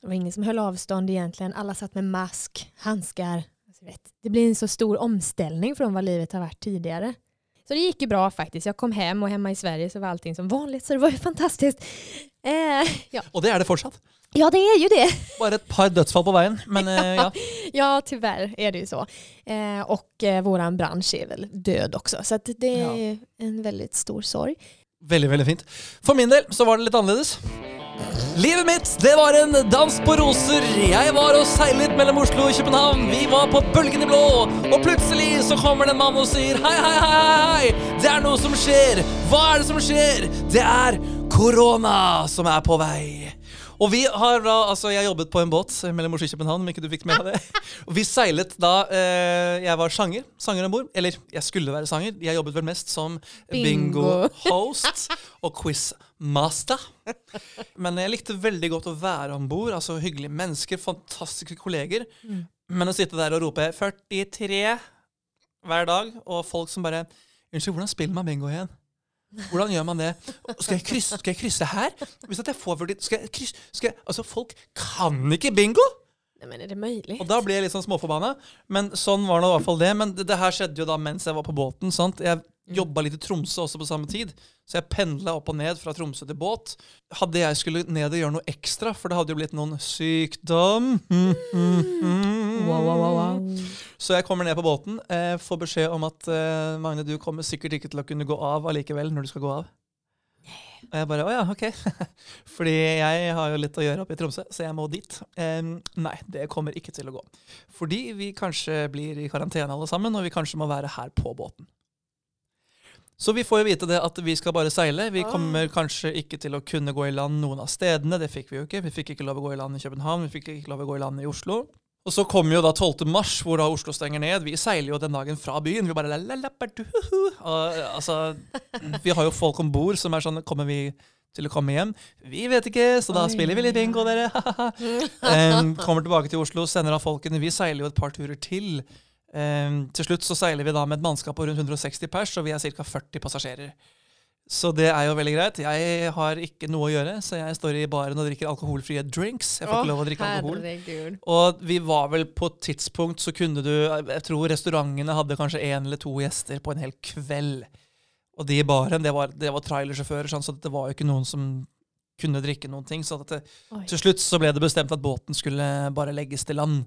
Det var ingen som höll avstånd egentligen. Alla satt med mask, handskar. Alltså, vet, det blir en så stor omställning från vad livet har varit tidigare. Så det gick ju bra faktiskt. Jag kom hem och hemma i Sverige så var allting som vanligt. Så det var ju fantastiskt. Eh, ja. Och det är det fortsatt? Ja, det är ju det. Bara ett par dödsfall på vägen. Men, *laughs* eh, ja. ja, tyvärr är det ju så. Eh, och eh, våran bransch är väl död också. Så det är ja. en väldigt stor sorg. Väldigt, väldigt fint. För min del så var det lite annorlunda. Livet mitt, det var en dans på roser. Jag var och seilet mellan Oslo och Köpenhamn. Vi var på bølgene blå, och plötsligt så kommer det en man och säger hej, hej, hej, hej, det är något som sker. Vad är det som sker? Det är corona som är på väg. Og vi har da, altså Jeg jobbet på en båt mellom Oslo og København, om ikke du fikk med det. *laughs* Og vi seilet da eh, jeg var sanger. Sanger om bord. Eller jeg skulle være sanger. Jeg jobbet vel mest som Bingo. bingo-host og quiz-master. Men jeg likte veldig godt å være om bord. Altså, hyggelige mennesker, fantastiske kolleger. Men å sitte der og rope 43 hver dag, og folk som bare Unnskyld, hvordan spiller man bingo igjen? Hvordan gjør man det? Skal jeg krysse, skal jeg krysse her? Hvis jeg får 40, skal jeg krysse, skal jeg, Altså, folk kan ikke bingo! Nej, men är det möjligt? Og da blir jeg litt sånn småforbanna. Men sånn var nå i hvert fall det. Men det, det her skjedde jo da mens jeg var på båten. sant? Jeg jobba litt i Tromsø også på samme tid. Så jeg pendla opp og ned fra Tromsø til båt. Hadde jeg skulle ned og gjøre noe ekstra, for det hadde jo blitt noen sykdom Wow, wow, wow, wow. Så jeg kommer ned på båten, eh, får beskjed om at eh, Magne, du kommer sikkert ikke til å kunne gå av allikevel når du skal gå av. Og jeg bare å ja, ok. *laughs* Fordi jeg har jo litt å gjøre oppe i Tromsø, så jeg må dit. Em, nei, det kommer ikke til å gå. Fordi vi kanskje blir i karantene alle sammen, og vi kanskje må være her på båten. Så vi får jo vite det at vi skal bare seile. Vi kommer kanskje ikke til å kunne gå i land noen av stedene. Det fikk vi jo ikke. Vi fikk ikke lov å gå i land i København, vi fikk ikke lov å gå i land i Oslo. Og så kommer jo da 12. mars, hvor da Oslo stenger ned. Vi seiler jo den dagen fra byen. Vi bare altså, Vi har jo folk om bord som er sånn Kommer vi til å komme hjem? Vi vet ikke, så Oi. spiller vi litt bingo, dere. *laughs* Em, kommer tilbake til Oslo, sender av folkene. Vi seiler jo et par turer til. Em, til slutt så seiler vi da med et mannskap på rundt 160 pers, og vi er ca. 40 passasjerer. Så det er jo veldig greit. Jeg har ikke noe å gjøre, så jeg står i baren og drikker alkoholfrie drinks. Jeg får ikke lov å drikke alkohol. herregud. Og vi var vel på et tidspunkt så kunne du Jeg tror restaurantene hadde kanskje én eller to gjester på en hel kveld. Og de i baren, det var, det var trailersjåfører, sånn, så det var jo ikke noen som kunne drikke noen ting. Så at det, til slutt så ble det bestemt at båten skulle bare legges til land.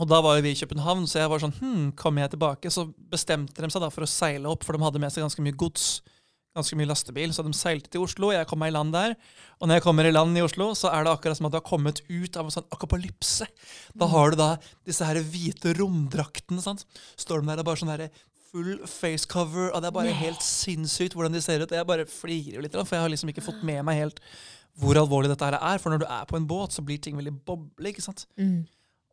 Og da var vi i København, så jeg var sånn Hm, kommer jeg tilbake? Så bestemte de seg da for å seile opp, for de hadde med seg ganske mye gods. Ganske mye lastebil, Så de seilte til Oslo. Jeg kom meg i land der. Og når jeg kommer i land i Oslo, så er det akkurat som at du har kommet ut av en sånn akapolypse. Da har du da disse her hvite romdraktene. sant? Står de der og bare sånn der full face cover, og det er bare helt sinnssykt hvordan de ser ut. Og jeg bare flirer litt, for jeg har liksom ikke fått med meg helt hvor alvorlig dette her er. For når du er på en båt, så blir ting veldig boble. ikke sant? Mm.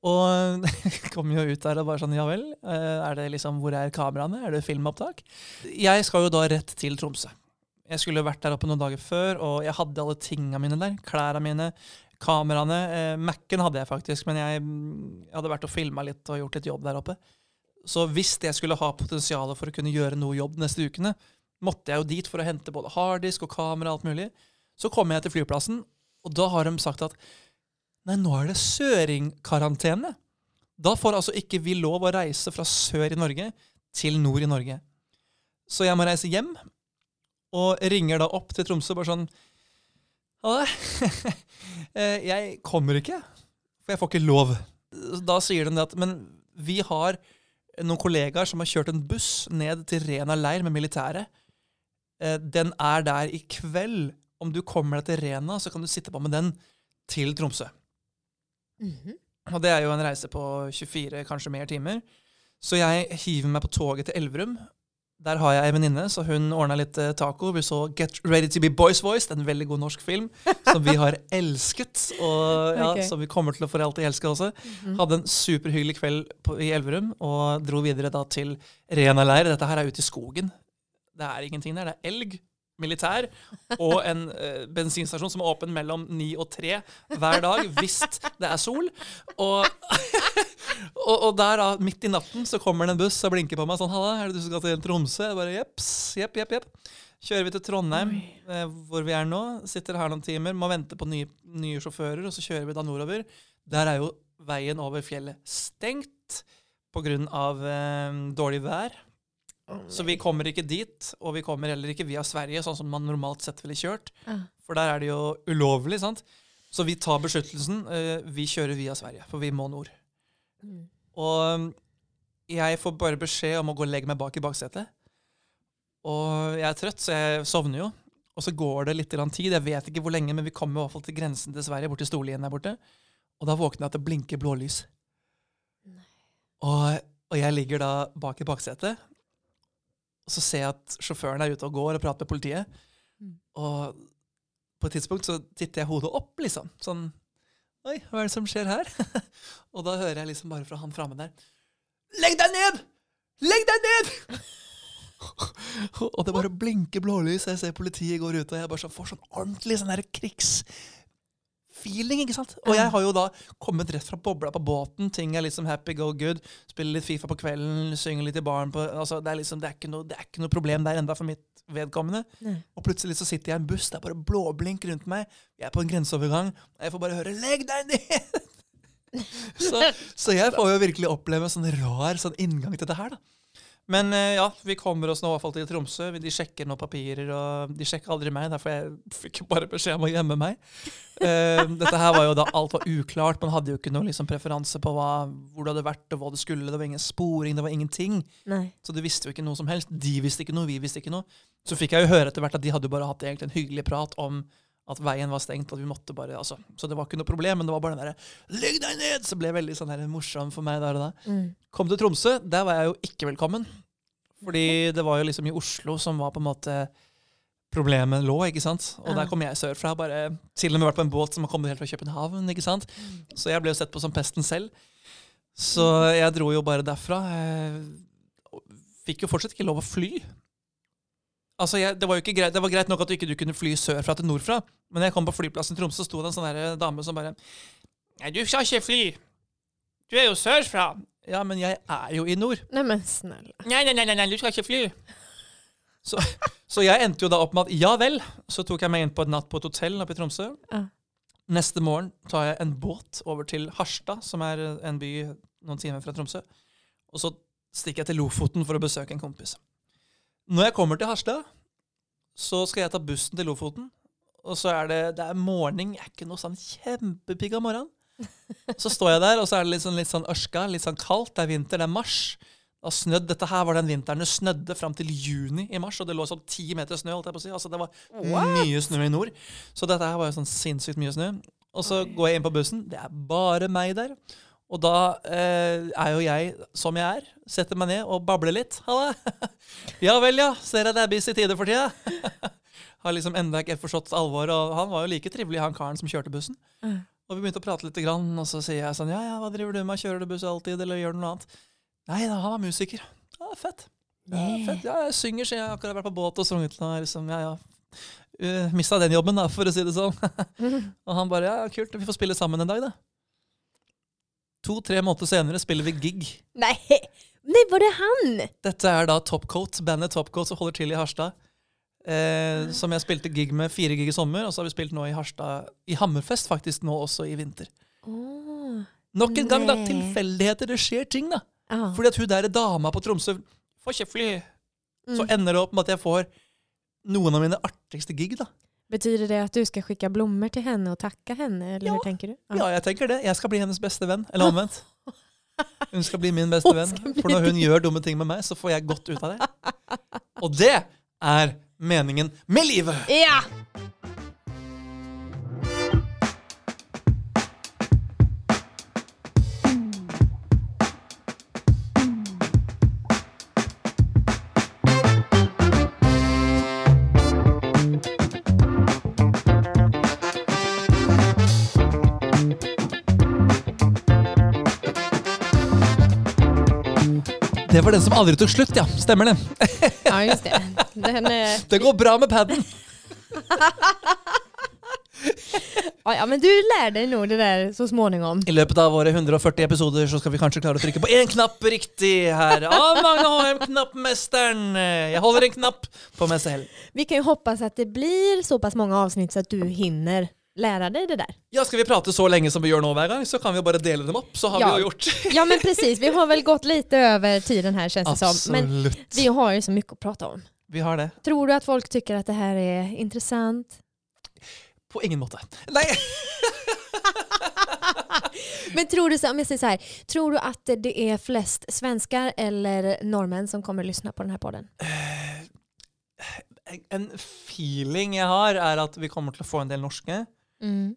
Og *laughs* kom jo ut der og bare sånn Ja vel, eh, er det liksom, hvor er kameraene? Er det filmopptak? Jeg skal jo da rett til Tromsø. Jeg skulle vært der oppe noen dager før, og jeg hadde alle tinga mine der. Klærne mine, kameraene. Eh, Mac-en hadde jeg faktisk, men jeg, jeg hadde vært og filma litt og gjort litt jobb der oppe. Så hvis jeg skulle ha potensial for å kunne gjøre noe jobb de neste ukene, måtte jeg jo dit for å hente både harddisk og kamera og alt mulig. Så kommer jeg til flyplassen, og da har de sagt at Nei, nå er det søringkarantene. Da får altså ikke vi lov å reise fra sør i Norge til nord i Norge. Så jeg må reise hjem, og ringer da opp til Tromsø bare sånn Halla, *laughs* eh, jeg kommer ikke, for jeg får ikke lov. Da sier de det at Men vi har noen kollegaer som har kjørt en buss ned til Rena leir med militæret. Eh, den er der i kveld. Om du kommer deg til Rena, så kan du sitte på med den til Tromsø. Mhm. Og det er jo en reise på 24, kanskje mer timer. Så jeg hiver meg på toget til Elverum. Der har jeg ei venninne, så hun ordna litt taco. Vi så Get Ready To Be Boys Voice, en veldig god norsk film *laughs* som vi har elsket. Og ja, Ok. som vi kommer til å for alltid elske også. Hadde en superhyggelig kveld på, i Elverum og dro videre da til Rena leir. Dette her er ute i skogen. Det er ingenting der. Det er elg, militær og en eh, bensinstasjon som er åpen mellom ni og tre hver dag hvis det er sol. Og, *laughs* og, og der, da, midt i natten, så kommer det en buss og blinker på meg sånn 'Halla, er det du som skal til Tromsø?' Jeg bare jepps, jepp, jepp, jepp. Kjører vi til Trondheim, eh, hvor vi er nå. Sitter her noen timer, må vente på nye, nye sjåfører, og så kjører vi da nordover. Der er jo veien over fjellet stengt pga. Eh, dårlig vær. Så vi kommer ikke dit, og vi kommer heller ikke via Sverige, sånn som man normalt sett ville kjørt. Ah. For der er det jo ulovlig, sant? Så vi tar beskyttelsen. eh, vi kjører via Sverige, for vi må nord. Mm. Og um, jeg får bare beskjed om å gå og legge meg bak i baksetet. Og jeg er trøtt, så jeg sovner jo. Og så går det litt grann tid, jeg vet ikke hvor lenge, men vi kommer i hvert fall til grensen til Sverige, bort til Storlien der borte. Og da våkner jeg til å blinke blålys. Og, og jeg ligger da bak i baksetet, og så ser jeg at sjåføren er ute og går og prater med politiet. Mm. Og på et tidspunkt så titter jeg hodet opp, liksom. Sånn Oi, hva er det som skjer her? *laughs* og da hører jeg liksom bare fra han framme der Legg deg ned! Legg deg ned! *laughs* og det bare blinker blålys, jeg ser politiet går ut, og jeg bare sånn, får sånn ordentlig sånn der krigsfeeling, ikke sant? Og jeg har jo da kommet rett fra bobla på båten, ting er liksom happy, go good, spiller litt Fifa på kvelden, synger litt i baren på altså Det er liksom, det er ikke noe, er ikke noe problem der enda for mitt vedkommende. Nei. Og plutselig så sitter jeg i en buss, det er bare blåblink rundt meg, jeg er på en grenseovergang, og jeg får bare høre 'legg deg ned'! *laughs* så, så jeg får jo virkelig oppleve en sånn rar sånn inngang til det her, da. Men eh, ja, vi kommer oss nå i hvert fall til Tromsø. De sjekker noen papirer, og de sjekker aldri meg. Derfor jeg *laughs* fikk jo bare beskjed om å gjemme meg. Eh, dette her var jo da alt var uklart. Man hadde jo ikke noe liksom, preferanse på hva, hvor det hadde vært, og hva det skulle. Det var ingen sporing, det var ingenting. Nei. Så du visste jo ikke noe som helst. De visste ikke noe, vi visste ikke noe. Så fikk jeg jo høre etter hvert at de hadde bare hatt egentlig en hyggelig prat om at veien var stengt, og vi måtte bare, altså, Så det var ikke noe problem, men det var bare den derre 'legg deg ned!' Så ble veldig sånn her morsom for meg der og da. Mm. Kom til Tromsø, der var jeg jo ikke velkommen. Fordi det var jo liksom i Oslo som var på en måte problemet lå, ikke sant. Og Ja. der kom jeg sørfra, bare til og med vært på en båt som har kommet helt fra København, ikke sant. Så jeg ble jo sett på som pesten selv. Så jeg dro jo bare derfra. eh, og Fikk jo fortsatt ikke lov å fly. Altså, jeg, det var jo ikke greit, det var greit nok at du ikke kunne fly sørfra til nordfra, men jeg kom på flyplassen i Tromsø, sto det en sånn der dame som bare Nei, du skal ikke fly. Du er jo sørfra. Ja, men jeg er jo i nord. Nej men snälla. Nei, nei, nei, nei, nei, du skal ikke fly. Så, så jeg endte jo da opp med at ja vel. Så tok jeg meg inn på et natt på et hotell oppe i Tromsø. Ja. Neste morgen tar jeg en båt over til Harstad, som er en by noen timer fra Tromsø. Og så stikker jeg til Lofoten for å besøke en kompis. Når jeg kommer til Harstad, så skal jeg ta bussen til Lofoten. Og så er det, det er morgen, jeg er ikke noe sånn kjempepigg av morgenen. Så står jeg der, og så er det litt sånn, litt sånn ørska, litt sånn kaldt. Det er vinter, det er mars. Det snødd. Dette her var den vinteren det snødde fram til juni i mars, og det lå sånn ti meter snø. holdt jeg på å si. Altså Det var mye snø i nord. Så dette her var jo sånn sinnssykt mye snø. Og så går jeg inn på bussen. Det er bare meg der. Og da eh, er jo jeg som jeg er. Setter meg ned og babler litt. *laughs* Halla! ja vel, ja. Ser jeg det er busy tider for tida. *laughs* Har liksom enda ikke forstått alvor. Og han var jo like trivelig, han karen som kjørte bussen. Mm. Og vi begynte å prate litt, grann, og så sier jeg sånn Ja, ja, hva driver du med? Kjører du buss alltid, eller gjør du noe annet? Nei da, han er musiker. Ja, fett. Ja, fett. Ja, jeg synger, så jeg akkurat vært på båt og sunget nå. Liksom, ja, ja. Uh, Mista den jobben, da, for å si det sånn. *laughs* og han bare Ja, ja, kult, vi får spille sammen en dag, da. To-tre måneder senere spiller vi gig. Nej. *laughs* Nej, var det han? Dette er da Topcoat, bandet Topcoat som holder til i Harstad. Eh, som jeg spilte gig med fire gig i sommer, og så har vi spilt nå i Harstad, i Hammerfest faktisk, nå også i vinter. Åh. Nok en gang, da. Nei. Tilfeldigheter. Det skjer ting, da. Ja. Fordi at hun der dama på Tromsø får ikke fly. Så Mm. ender det opp med at jeg får noen av mine artigste gig, da. Betyder det att du ska skicka blommor till henne och tacka henne? Eller Ja. hur tänker du? Ja, jeg tenker det. Jeg skal bli hennes beste venn. Eller omvendt. Hun *laughs* skal bli min skal bli For når hun gjør dumme ting med meg, så får jeg godt ut av det. Og det er meningen med livet! Ja! Den som aldri tok slutt, ja. Stemmer det. *laughs* Ja, just det. Den, eh, Det går bra med paden. ja, ja, men du lär dig nog det där så småningom. I løpet av våre 140 episoder så skal vi kanskje klare å trykke på én knapp riktig her. Av Magne HM, knappmesteren. Jeg holder en knapp på meg selv. Vi kan ju hoppas att det blir så pass många avsnitt så att du hinner lära dig det där. Ja, Skal vi prate så lenge som vi hver gang, så kan vi jo bare dele dem opp. Så har Ja. vi jo gjort. Ja men precis, vi har väl gått lite över tiden här känns det som. Men vi har ju så mycket att prata om. Vi har det. Tror du att folk tycker att det här är intressant? På ingen måte. Nei, *laughs* Men tror du, så, om jag säger så här, tror du att det är flest svenskar eller norrmän som kommer att lyssna på den här podden? en feeling jeg har, er at vi kommer å få en del norske. Mm.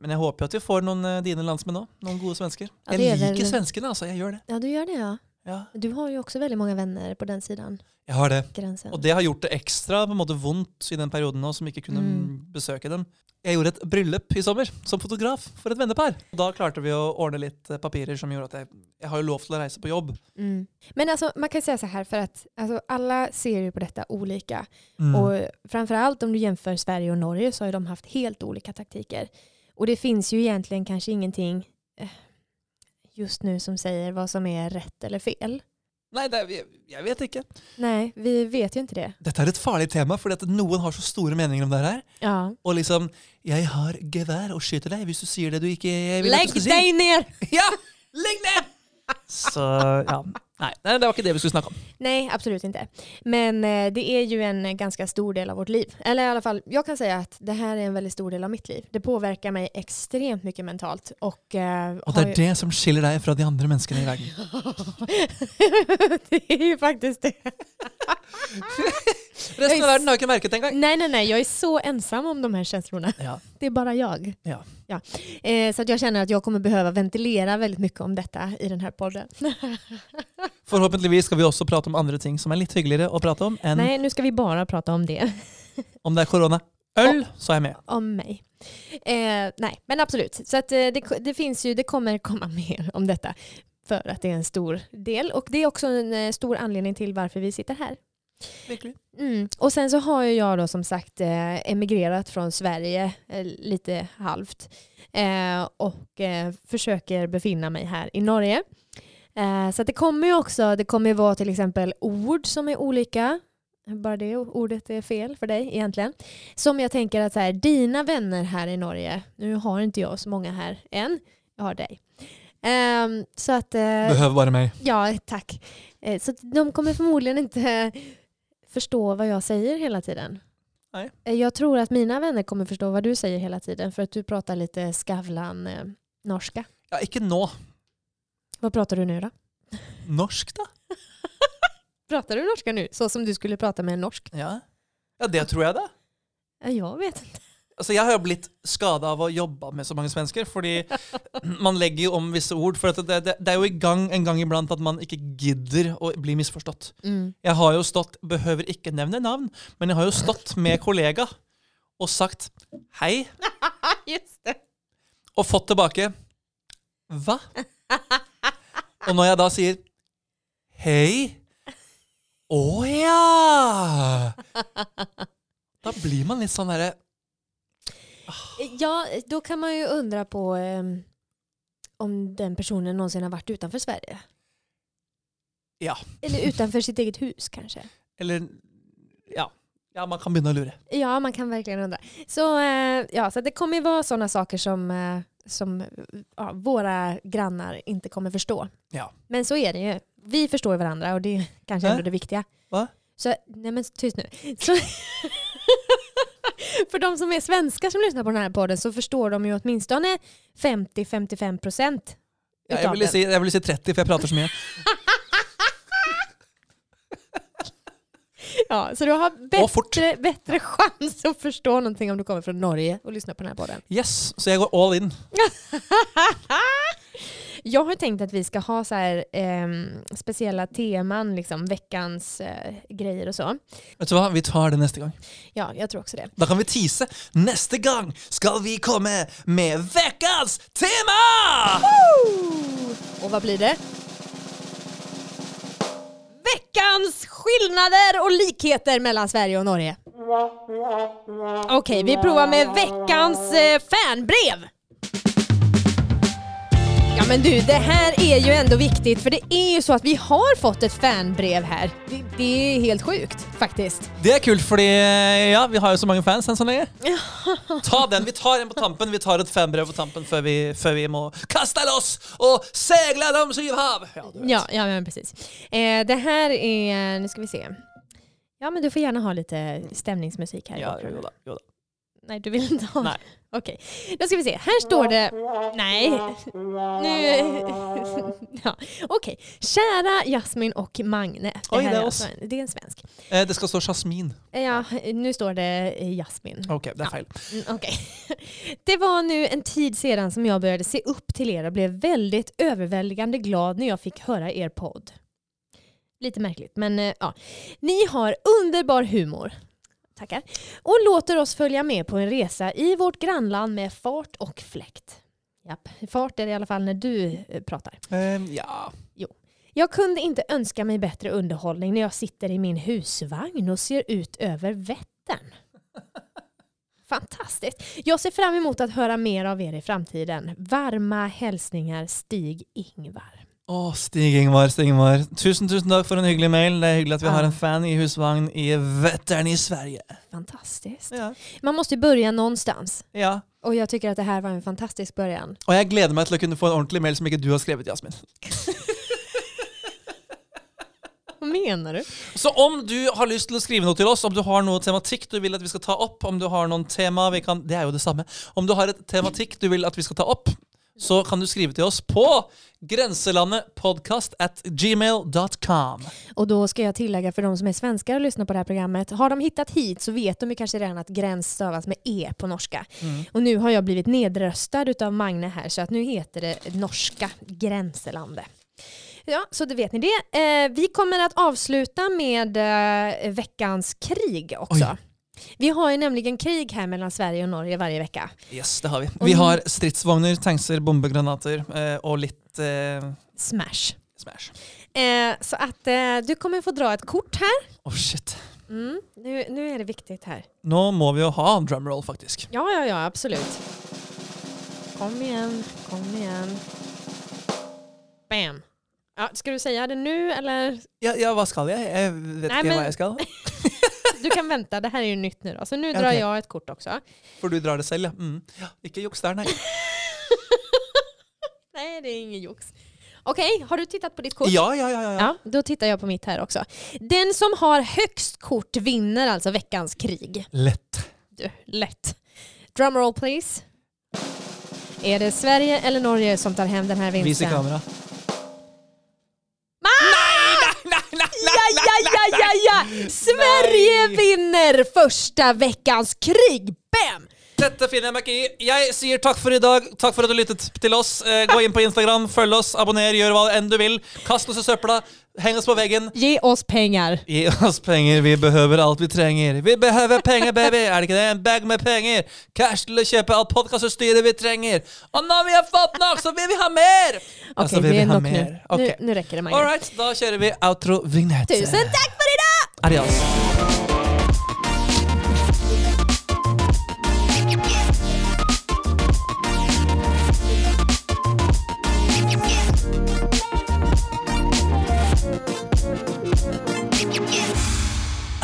Men jeg håper jo at vi får noen eh, dine landsmenn òg. Noen gode svensker. Ja, er liker vel- svenskene, altså. Jeg gjør det. Ja, du gör det ja. Ja, Du har ju också väldigt många vänner på den sidan jeg har det. gränsen. Og det har gjort det ekstra på en måte vondt i den perioden nå som ikke kunne Mm. besøke dem. Jeg gjorde et bryllup i sommer som fotograf for et vennepar. Da klarte vi å ordne litt eh, papirer som gjorde at jeg, jeg har jo lov å reise på jobb. Mm. Men alltså, man kan säga så här, för att alltså, alla ser ju på detta olika. Mm. Och framförallt om du jämför Sverige och Norge så har ju de haft helt olika taktiker. Och det finns ju egentligen kanske ingenting eh, just nu som säger vad som är rätt eller fel. Nei, det, jeg vet ikke. Nej, vi vet ju inte det. Dette er et farlig tema, fordi at noen har så store meninger om det her. Ja. Og liksom 'Jeg har gevær og skyter deg hvis du sier det du ikke vil at Lägg du dig ner! *laughs* Ja! Legg ned! *laughs* Så ja. Nei, nei, det var ikke det vi skulle snakke om. Nej, absolut inte. Men eh, det är ju en ganska stor del av vårt liv. Eller i alla fall, jag kan säga att det här är en väldigt stor del av mitt liv. Det påverkar mig extremt mycket mentalt. Och, eh, Og det har er det som skiller deg fra de andre menneskene i verden. *laughs* det är ju faktiskt det. *laughs* Resten av verden har ikke merket det engang. Nej, nej, nej. Jag är så ensam om de här känslorna. Ja. Det är bara jag. Ja. Eh, så att jag känner att jag kommer behöva ventilera väldigt mycket om detta i den här podden. *laughs* Forhåpentligvis skal vi også prate om andre ting som er litt hyggeligere å prate om enn Nej, nu ska vi bara prata om det. *laughs* om det er korona. Øl, så er jeg med. om mig. Eh, nej, men absolut. Så att, eh, det, det, finns ju, det kommer komma *laughs* mer om detta. För att det är en stor del. Och det är också en eh, stor anledning till varför vi sitter här. Mm. Och sen så har jag då som sagt eh, emigrerat från Sverige eh, lite halvt. Eh, och eh, försöker befinna mig här i Norge. Eh, så att det kommer ju också, det kommer ju vara till exempel ord som är olika. Bara det ordet är fel för dig egentligen. Som jag tänker att så här, dina vänner här i Norge, nu har inte jag så många här än, jag har dig. Ehm, så att... eh, Behøver bare meg. Ja, tack. Eh, Så att de kommer förmodligen inte förstå vad jag säger hela tiden. Nej. Eh, Jag tror att mina vänner kommer förstå vad du säger hela tiden för att du pratar lite skavlan eh, norska. Ja, ikke nå. Vad pratar du nu då? Norsk, da? *laughs* Pratar du norska nu så som du skulle prata med en norsk? Ja. ja, det tror jeg, det. Ja, Jag vet inte. Altså, jeg har jo blitt skada av å jobbe med så mange svensker, fordi man legger jo om visse ord. For det, det, det er jo i gang en gang iblant at man ikke gidder å bli misforstått. Jeg har jo stått, behøver ikke nevne navn, men jeg har jo stått med kollega og sagt hei, *laughs* Just det. og fått tilbake hva? Og når jeg da sier hei Å ja! *laughs* Da blir man litt sånn derre Ja, då kan man ju undra på eh, om den personen någonsin har varit utanför Sverige. Ja. Eller utanför sitt eget hus kanske. Eller ja. ja, man kan å lure. Ja, man kan verkligen undra. Så, eh, ja, så det kommer ju vara sådana saker som, eh, som ja, våra grannar inte kommer förstå. Ja. Men så är det ju. Vi förstår varandra och det är kanske ändå Äh? det viktiga. Va? Så, nej men tyst nu. Så, *laughs* *laughs* för de som är svenskar som lyssnar på den här podden så förstår de ju åtminstone 50-55 procent. Ja, jeg, ville si, jeg ville si 30, for jeg prater så mye. *laughs* Ja, så du har bättre, bättre chans att förstå någonting om du kommer från Norge och lyssnar på den här podden. Yes, Så jeg går all in. *laughs* Jag har tänkt att vi ska ha så här, ehm, speciella teman, liksom, veckans eh, grejer och så. Vet du hva, vi tar det neste gang. Ja, jag tror också det. Da kan vi tease. Neste gang skal vi komme med veckans tema! Och vad blir det? Veckans skillnader och likheter mellan Sverige och Norge. Okej, vi provar med veckans eh, fanbrev. Ja men du, det här är ju ändå viktigt för det är ju så att vi har fått ett fanbrev här. Det, det är helt sjukt faktiskt. Det er kult, fordi ja, vi har jo så mange fans enn så lenge. *laughs* Ta den. Vi tar en på tampen. Vi tar et fanbrev på tampen før vi, før vi må kaste loss og seile de syv hav. Ja. Ja, ja men precis. Eh, det här är, nu ska vi se. Ja men du får gärna ha lite stämningsmusik här Ja, jo da, jo da. Nej, du vill inte ha Nej. Okej, då ska vi se. Här står det... Nej. Nu... *laughs* ja. Okej. Kära Jasmin och Magne. Det, Oj, här det är är oss. alltså en, det är en svensk. Eh, det skal stå Jasmin. Ja, nu står det Jasmin. Ok, det er feil. Mm, Okej. *laughs* Det var nu en tid sedan som jag började se upp till er och blev väldigt överväldigande glad när jag fick höra er podd. lite märkligt. Men eh, ja. Ni har underbar humor. Tackar. Och låter oss följa med på en resa i vårt grannland med fart och fläkt. Japp, fart är det i alla fall när du eh, pratar. Ehm, ja. Jag kunde inte önska mig bättre underhållning när jag sitter i min husvagn och ser ut över Vättern. *laughs* Fantastiskt. Jag ser fram emot att höra mer av er i framtiden. Varma hälsningar Stig-Ingvar. Åh, Stig-Ingvar, Stig-Ingvar. Tusen, tusen takk for en hyggelig mail. Det är hyggligt att vi Ja. har en fan i husvagn i Vättern i Sverige. Fantastiskt. Ja. Man måste ju börja någonstans. ja. Och jag tycker att det här var en fantastisk början. Og jeg gleder meg til å kunne få en ordentlig mail som ikke du har skrevet, Jasmin. *laughs* Vad menar du? Så om du har lyst til å skrive noe til oss, om du har noe tematikk du vil at vi skal ta opp, om du har noen tema vi kan Det er jo det samme. Om du har et tematikk du vil at vi skal ta opp, så kan du skrive til oss på grenselandetpodkast at gmail.com. Och då ska jag tillägga för de som är svenskar och lyssnar på det här programmet. Har de hittat hit så vet de ju kanske redan att gräns stavas med E på norska. Och nu har jag blivit nedröstad utav Magne här så att nu heter det norska Gränselandet. Ja, så då vet ni det. Eh, vi kommer att avsluta med eh, veckans krig också. Oj. Vi har ju nämligen krig här mellan Sverige och Norge varje vecka. Yes, det har vi. Vi har stridsvogner, tankser, bombegranater eh, og litt eh, Smash. Smash. Eh, så att eh, du kommer få dra ett kort här. Oh shit. Mm, nu, nu är det viktigt här. Nå må vi ha drumroll, faktisk. Ja, ja, ja, absolut. Kom igen, kom igen. Bam. Ja, ska du säga det nu eller? Ja, ja hva skal jeg? Jeg vet Nei, ikke men- hva jeg skal. *laughs* Du kan vänta, det här är ju nytt nu då. Så nu drar Okej. jag ett kort också. For du drar det ja. Mm. ja ikke juks der, nei. Nej, det är ingen jox. Okej, har du tittat på ditt kort? Ja, ja, ja. ja, ja. Då tittar jag på mitt här också. Den som har högst kort vinner alltså veckans krig. Lett. Du, lätt. Drumroll please. Är det Sverige eller Norge som tar hem den här vinsten? Vis i kamera. Ja, ja! Sverige vinner första veckans krig! Bam! Dette finner jeg meg ikke i. Jeg sier takk for i dag. Takk for at du lyttet til oss. Eh, gå inn på Instagram, følg oss, abonner, gjør hva enn du vil. Kast oss i søpla. Heng oss på veggen. Ge oss pengar. Gi oss penger, vi behøver alt vi trenger. Vi behøver penger, *laughs* baby! Er det ikke det? En bag med penger. Cash til å kjøpe alt podkastutstyret vi trenger. Og når vi har fått nok, så vil vi ha mer! Okej, Altså, vi det är nog nu. mer. nu. Nu räcker det Magnus. right, da kjører vi outro-vignett. Tusen tack för idag! Adios.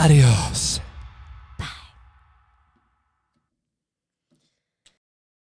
Adios.